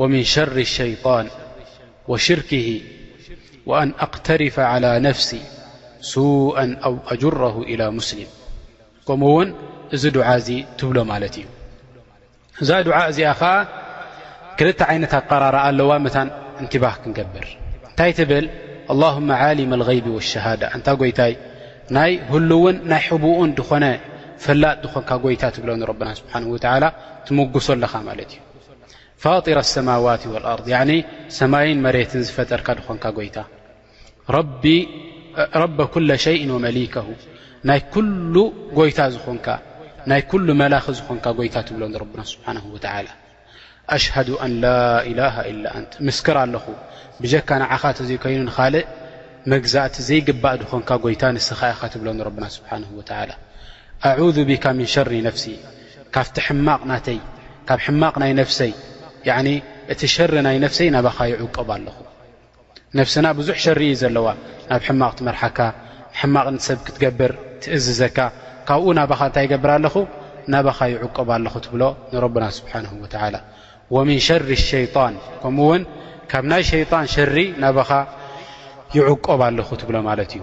ወምን ሸሪ ሸይጣን ወሽርክሂ ወኣን ኣቅተሪፈ ዓላ ነፍሲ ሱኣን ኣው ኣጅረሁ ኢላ ሙስሊም ከምኡ ውን እዚ ዱዓ እዚ ትብሎ ማለት እዩ እዛ ዱዓ እዚኣ ኸዓ ክልተ ዓይነት ኣቀራርኣ ኣለዋ መታን እንትባህ ክንገብር እንታይ ትብል ኣላሁመ ዓሊም ኣልገይቢ ወሸሃዳ እንታ ጎይታይ ናይ ህሉውን ናይ ሕቡኡን ዝኾነ ፈላጥ ዝኾንካ ጎይታ ትብሎ ንረብና ስብሓን ወተዓላ ትምጉሶ ኣለኻ ማለት እዩ ፋጢረ ኣሰማዋት ወልኣርድ ያኒ ሰማይን መሬትን ዝፈጠርካ ድኾንካ ጎይታ ረቢ ኩለ ሸይን ወመሊከሁ ናይ ኩሉ ጎይታ ዝኾንካ ናይ ኩሉ መላኺ ዝኾንካ ጎይታ ትብሎ ንረብና ስብሓን ወተዓላ ኣሽሃዱ ኣን ላኢላሃ ኢላ ኣንት ምስክር ኣለኹ ብጀካ ንዓኻ እተዘይኮይኑ ንኻልእ መግዛእቲ ዘይግባእ ድኾንካ ጎይታ ንስኻ ኢኻ ትብሎ ንረብና ስብሓን ወተዓላ ኣዑዙ ቢካ ምን ሸሪ ነፍሲ ካብቲ ሕማቕ ናተይ ካብ ሕማቕ ናይ ነፍሰይ እቲ ሸሪ ናይ ነፍሰይ ናባኻ ይዕቆብ ኣለኹ ነፍስና ብዙሕ ሸሪ እዩ ዘለዋ ናብ ሕማቕ ትመርሓካ ሕማቕ ንሰብ ክትገብር ትእዝዘካ ካብኡ ናባኻ እንታይ ይገብር ኣለኹ ናባኻ ይዕቆብ ኣለኹ ትብሎ ንረብና ስብሓን ወተላ ወምን ሸሪ ሸይጣን ከምኡ ውን ካብ ናይ ሸይጣን ሸሪ ናባኻ ይዕቆብ ኣለኹ ትብሎ ማለት እዩ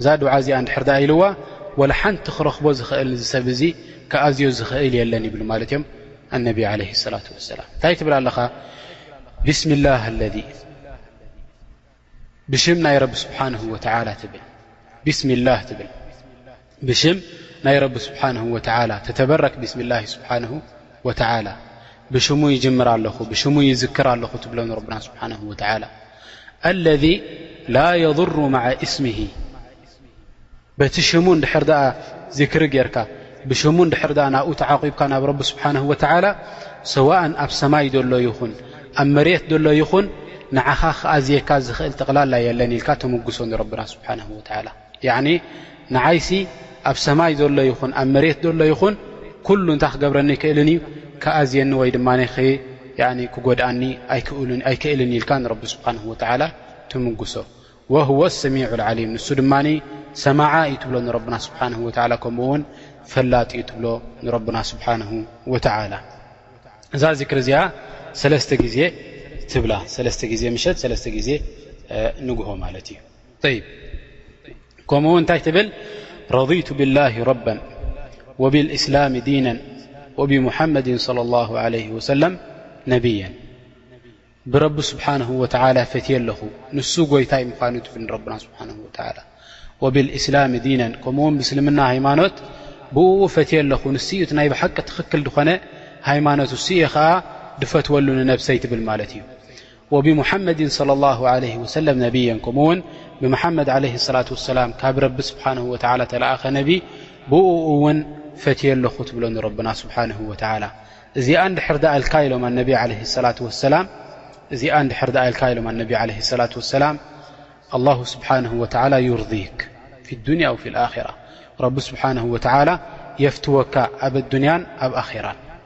እዛ ዱዓ እዚኣ እንድሕር ዳኣ ኢልዋ ወላ ሓንቲ ክረኽቦ ዝኽእል እዚ ሰብ እዚ ክኣዝዮ ዝኽእል የለን ይብሉ ማለት እዮም ኣነቢ ዓለ ሰላት ወሰላም እንታይ ትብል ኣለኻ ብስሚ ላህ ኣለዚ ብሽም ናይ ረቢ ስብሓን ወተላ ትብል ብስሚ ላህ ትብል ብሽም ናይ ረቢ ስብሓን ወተላ ተተበረክ ብስሚ ላ ስብሓን ወተዓላ ብሽሙ ይጅምር ኣለኹ ብሽሙ ይዝክር ኣለኹ ትብሎ ንረብና ስብሓነሁ ወተዓላ ኣለዚ ላ የضሩ መዓ እስምሂ በቲ ሽሙ እንድሕር ደኣ ዝክሪ ጌርካ ብሽሙ እንድሕር ደኣ ናብኡ ተዓቂብካ ናብ ረቢ ስብሓነሁ ወተዓላ ሰዋእን ኣብ ሰማይ ዘሎ ይኹን ኣብ መሬት ዘሎ ይኹን ንዓኻ ክኣዝየካ ዝኽእል ጠቕላላ የለን ኢልካ ተምጉሶ ንረብና ስብሓነሁ ወተዓላ ያዕኒ ንዓይሲ ኣብ ሰማይ ዘሎ ይኹን ኣብ መሬት ዘሎ ይኹን ኩሉ እንታይ ክገብረኒ ኣይክእልን እዩ ክኣዝየኒ ወይ ድማ ክጎድኣኒ ኣይክእልን ኢልካ ንረቢ ስብሓን ወተዓላ ትምጉሶ ወህወ ሰሚዑ ዓሊም ንሱ ድማ ሰማዓ እዩ ትብሎ ንረብና ስብሓን ወላ ከምኡ ውን ፈላጥ እዩ ትብሎ ንረብና ስብሓን ወተዓላ እዛ ዝክሪ እዚኣ ሰለስተ ግዜ ትብላ ሰለስተ ግዜ ምሸት ሰለስተ ግዜ ንግሆ ማለት እዩ ከምኡ ውን እንታይ ትብል ረضቱ ብላه ረባ ወብልእስላም ዲና ወብሙሓመድ صለ ላه ለ ወሰለም ነብየን ብረቢ ስብሓንሁ ወተላ ፈትየ ኣለኹ ንሱ ጎይታይ ምዃኑ ትብል ንረብና ስብሓን ወላ ወብልእስላም ዲና ከምኡ ውን ምስልምና ሃይማኖት ብእኡ ፈትየ ኣለኹ ንስ ዩ ናይ ብሓቂ ትኽክል ዝኾነ ሃይማኖት እሱ እየ ከዓ ድፈትወሉ ንነብሰይ ትብል ማለት እዩ وبمحمد صلى الله عليه وسلم نبي كمن بممد عليه الصلة والسلام رب سبحانه وتعل ل نب ب ون فتي ال بلنربن سبحانه وتعال ل لم لن عليه الصلة واسلام الله سبحانه وتعل يرضيك في الدنيا وفي الخرة رب سبحانه وتعل يفتوك ب الدنيا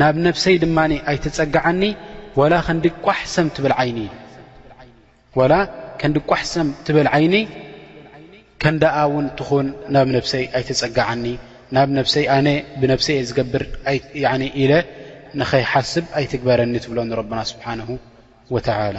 ናብ ነብሰይ ድማ ኣይትጸግዓኒ ዋላ ክንዲ ቋሕ ሰም ትበል ዓይኒ ዋላ ክንዲ ቋሕ ሰም ትበል ዓይኒ ከንዳኣ ውን ትኹን ናብ ነብሰይ ኣይትጸግዓኒ ናብ ነብሰይ ኣነ ብነብሰይ እየ ዝገብር ኢለ ንኸይሓስብ ኣይትግበረኒ ትብሎ ንረብና ስብሓንሁ ወተዓላ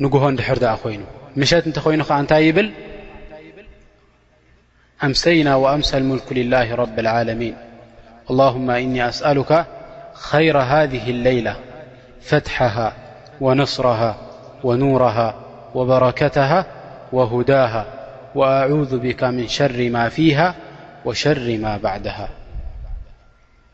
نجه دحر د ين مشت نت خين نتي يبل أمسينا وأمسى الملك لله رب العالمين اللهم إني أسألك خير هذه الليلة فتحها ونصرها ونورها وبركتها وهداها وأعوذ بك من شر ما فيها وشر ما بعدها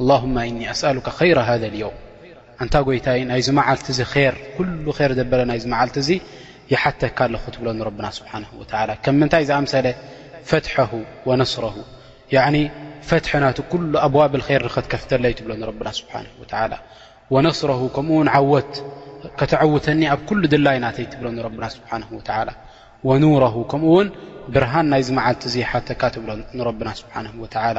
ኣላሁማ ኢኒ ኣስኣሉካ ኸይረ ሃዘል የውም ኣንታ ጐይታይ ናይዚ መዓልቲ እዚ ኼር ኵሉ ኼር ዘበለ ናይዚ መዓልቲ እዚ ይሓተካ ኣለኹ ክትብሎ ንረብና ስብሓንሁ ወተዓላ ከም ምንታይ ዝኣምሰለ ፈትሐሁ ወነስረሁ ያዕኒ ፈትሐ ናቱ ኵሉ ኣብዋብል ኼር ንኸትከፍተለይ ትብሎ ንረብና ስብሓንሁ ወተዓላ ወነስረሁ ከምኡ ውን ዓወት ከተዐውተኒ ኣብ ኵሉ ድላይ ናተይ ትብሎ ንረብና ስብሓንሁ ወተዓላ ወኑረሁ ከምኡ ውን ብርሃን ናይዚ መዓልቲ እዚ ይሓተካ ትብሎ ንረብና ስብሓንሁ ወተዓላ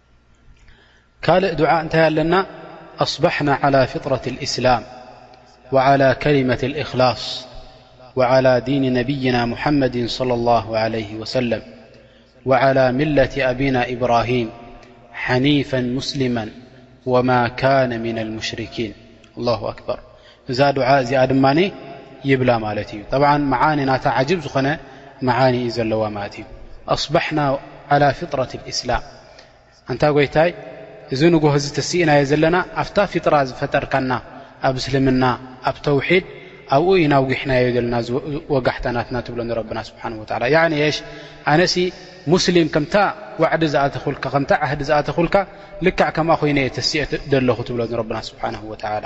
ካلእ دع እታይ ኣለና أصبحنا على فطرة الإسلم وعلى كلمة الإخلص وعلى دين نبيና محمድ صلى الله عليه وسلم وعلى ملة أبينا إبرهيم حنيفا مسلما وما كان من المشركين الله أكبر እዛ ዱዓ እዚኣ ድማ ይብላ ማለት እዩ ጠብዓ መዓኒ ናታ ዓጅብ ዝኾነ መዓኒ እዩ ዘለዋ ማለት እዩ ኣስባሕና ዓላ ፍጥረት ልእስላም ኣንታ ጎይታይ እዚ ንጉሆ እዚ ተስኢናዮ ዘለና ኣብታ ፊጥራ ዝፈጠርካና ኣብ እስልምና ኣብ ተውሒድ ኣብኡ ኢና ውጊሕናዮ ዘለና ወጋሕታ ናትና ትብሎ ንረብና ስብሓን ወላ የሽ ኣነሲ ሙስሊም ከምታ ዋዕዲ ዝኣተኹልካ ከምታ ዓህዲ ዝኣተኹልካ ልካዕ ከምኣ ኮይነ እየ ተስኤ ዘለኹ ትብሎ ንረብና ስብሓን ወላ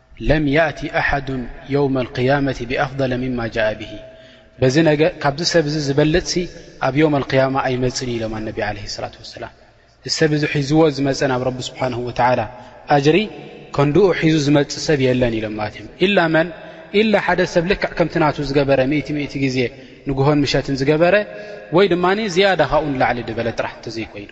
ለም ያእቲ ኣሓዱ የውመ ልቅያመቲ ብኣፍደለ ምማ ጃኣ ብሂ በዚ ነገ ካብዚ ሰብ እዚ ዝበልጽሲ ኣብ የውም ኣልቅያማ ኣይመጽን ኢሎም ኣነቢ ዓለ ስላት ወሰላም እዚ ሰብ እዚ ሒዝዎ ዝመፀ ናብ ረቢ ስብሓን ወተዓላ ኣጅሪ ከንድኡ ሒዙ ዝመፅ ሰብ የለን ኢሎም ማለት እዮም ኢላ መን ኢላ ሓደ ሰብ ልክዕ ከምቲ ናቱ ዝገበረ ምእቲ ምእቲ ግዜ ንግሆን ምሸትን ዝገበረ ወይ ድማ ዝያዳ ካብኡንላዕሊ ድበለ ጥራሕ እንተዘይኮይኑ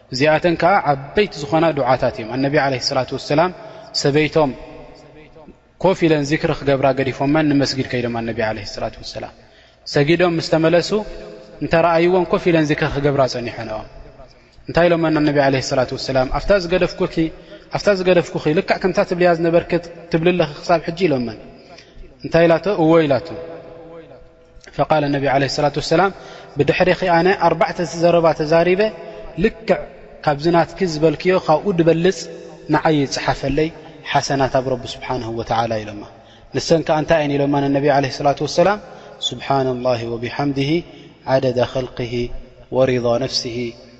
እዚኣተን ከኣ ዓበይቲ ዝኾና ዱዓታት እየን ኣነቢ ዓለይሂ ሰላቱ ወሰላም ሰበይቶም ኮፍ ኢለን ዚክሪ ክገብራ ገዲፎመን ንመስጊድ ከይዶም ኣነቢ ዓለይሂ ሰላቱ ወሰላም ሰጊዶም ምስ ተመለሱ እንተ ረኣይዎን ኮፍ ኢለን ዚክሪ ክገብራ ጸኒሐንኦም እንታይ ኢሎመ ኣነቢ ዓለ ሰላት ወሰላም ኣፍታ ዝገደፍኩኪ ኣፍታ ዝገደፍኩኺ ልክዕ ከምታ ትብልያ ዝነበርክ ትብልለኺ ክሳብ ሕጂ ኢሎመን እንታይ ኢላቶ እዎ ኢላቶ ፈቃለ ነቢ ዓለ ሰላት ወሰላም ብድሕሪኺ ኣነ ኣርባዕተ ዘረባ ተዛሪበ ልክዕ ካብዚ ናትኪ ዝበልክዮ ካብኡ ድበልፅ ንዓይ ይፅሓፈለይ ሓሰናት ኣብ ረቢ ስብሓን ወተዓላ ኢሎማ ንሰን ከዓ እንታይ እየን ኢሎማ ንነቢ ዓለ ስላት ወሰላም ስብሓና ላሂ ወብሓምድሂ ዓደዳ ኸልቅሂ ወሪዳ ነፍስሂ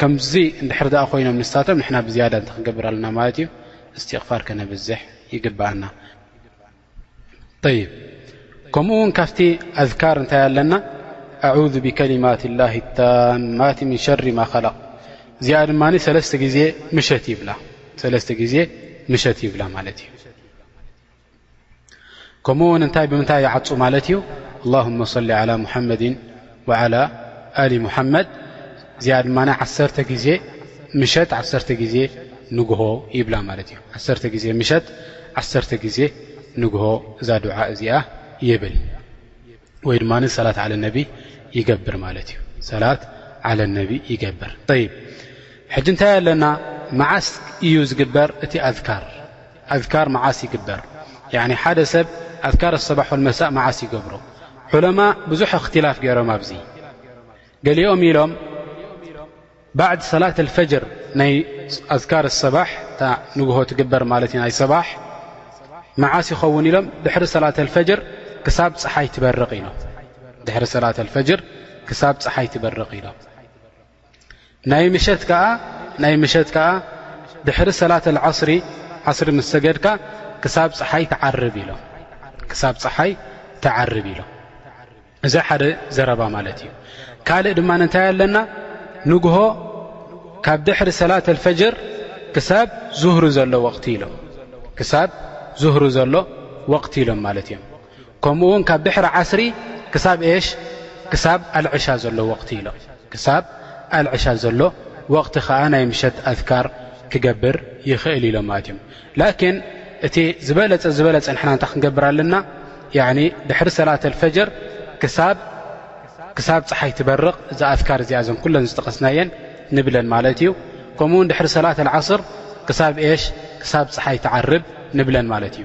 ከምዚ እንድሕር ደኣ ኮይኖም ንሳቶም ንሕና ብዝያዳ እንታይ ክንገብር ኣለና ማለት እዩ እስትቕፋር ከነብዝሕ ይግብኣና ይብ ከምኡ ውን ካብቲ ኣዝካር እንታይ ኣለና ኣዑذ ብከሊማት ላه ታማት ምን ሸሪ ማ ኸለቕ እዚኣ ድማ ሰለስተ ግዜ ምሸት ይብላ ማለት እዩ ከምኡ ውን እንታይ ብምንታይ ይዓፁ ማለት እዩ ኣላሁመ ሰሊ ዓላ ሙሓመድን ወዓላ ኣሊ ሙሓመድ እዚኣ ድማ ዓሰርተ ግዜ ምሸት ዓሰርተ ግዜ ንግሆ ይብላ ማለት እዩ ዓሰርተ ግዜ ምሸት ዓሰርተ ግዜ ንግሆ እዛ ዱዓ እዚኣ ይብል ወይ ድማ ሰላት ዓለ ነቢ ይገብር ማለት እዩ ሰላት ዓለ ነቢ ይገብር ይ ሕጂ እንታይ ኣለና መዓስ እዩ ዝግበር እቲ ኣዝካር ኣዝካር መዓስ ይግበር ያኒ ሓደ ሰብ ኣዝካር ኣሰባሕ ወልመሳእ መዓስ ይገብሮ ዑለማ ብዙሕ እኽትላፍ ገይሮም ኣብዚ ገሊኦም ኢሎም ባዕድ ሰላት ኣልፈጅር ናይ ኣዝካር ኣሰባሕ እታ ንግሆ ትግበር ማለት እዩ ናይ ሰባሕ መዓስ ይኸውን ኢሎም ድሕሪ ሰላት ኣልፈጅር ክሳብ ፀሓይ ትበርቕ ኢሎም ድሕሪ ሰላት ኣልፈጅር ክሳብ ፀሓይ ትበርቕ ኢሎም ናይ ምሸት ከኣ ናይ ምሸት ከኣ ድሕሪ ሰላት ኣልዓስሪ ዓስሪ ምስ ሰገድካ ክሳብ ፀሓይ ትዓርብ ኢሎም ክሳብ ፀሓይ ትዓርብ ኢሎም እዚ ሓደ ዘረባ ማለት እዩ ካልእ ድማ እንታይ ኣለና ንግሆ ካብ ድሕሪ ሰላት ኣልፈጅር ክሳብ ዙህሪ ዘሎ ወቕቲ ኢሎም ክሳብ ዙህሪ ዘሎ ወቕቲ ኢሎም ማለት እዮም ከምኡ ውን ካብ ድሕሪ ዓስሪ ክሳብ ኤሽ ክሳብ ኣልዕሻ ዘሎ ወቕቲ ኢሎም ክሳብ ኣልዕሻ ዘሎ ወቕቲ ከዓ ናይ ምሸት ኣትካር ክገብር ይኽእል ኢሎም ማለት እዮም ላኪን እቲ ዝበለፀ ዝበለፀ ንሕና እንታይ ክንገብር ኣለና ድሕሪ ሰላት ኣልፈጀር ክሳብ ፀሓይ ትበርቕ እዚ ኣትካር እዚኣ ዘም ኩለን ዝጠቐስናየን ንብለን ማለት እዩ ከምኡ ውን ድሕሪ ሰላት ኣልዓስር ክሳብ ኤሽ ክሳብ ፀሓይ ትዓርብ ንብለን ማለት እዩ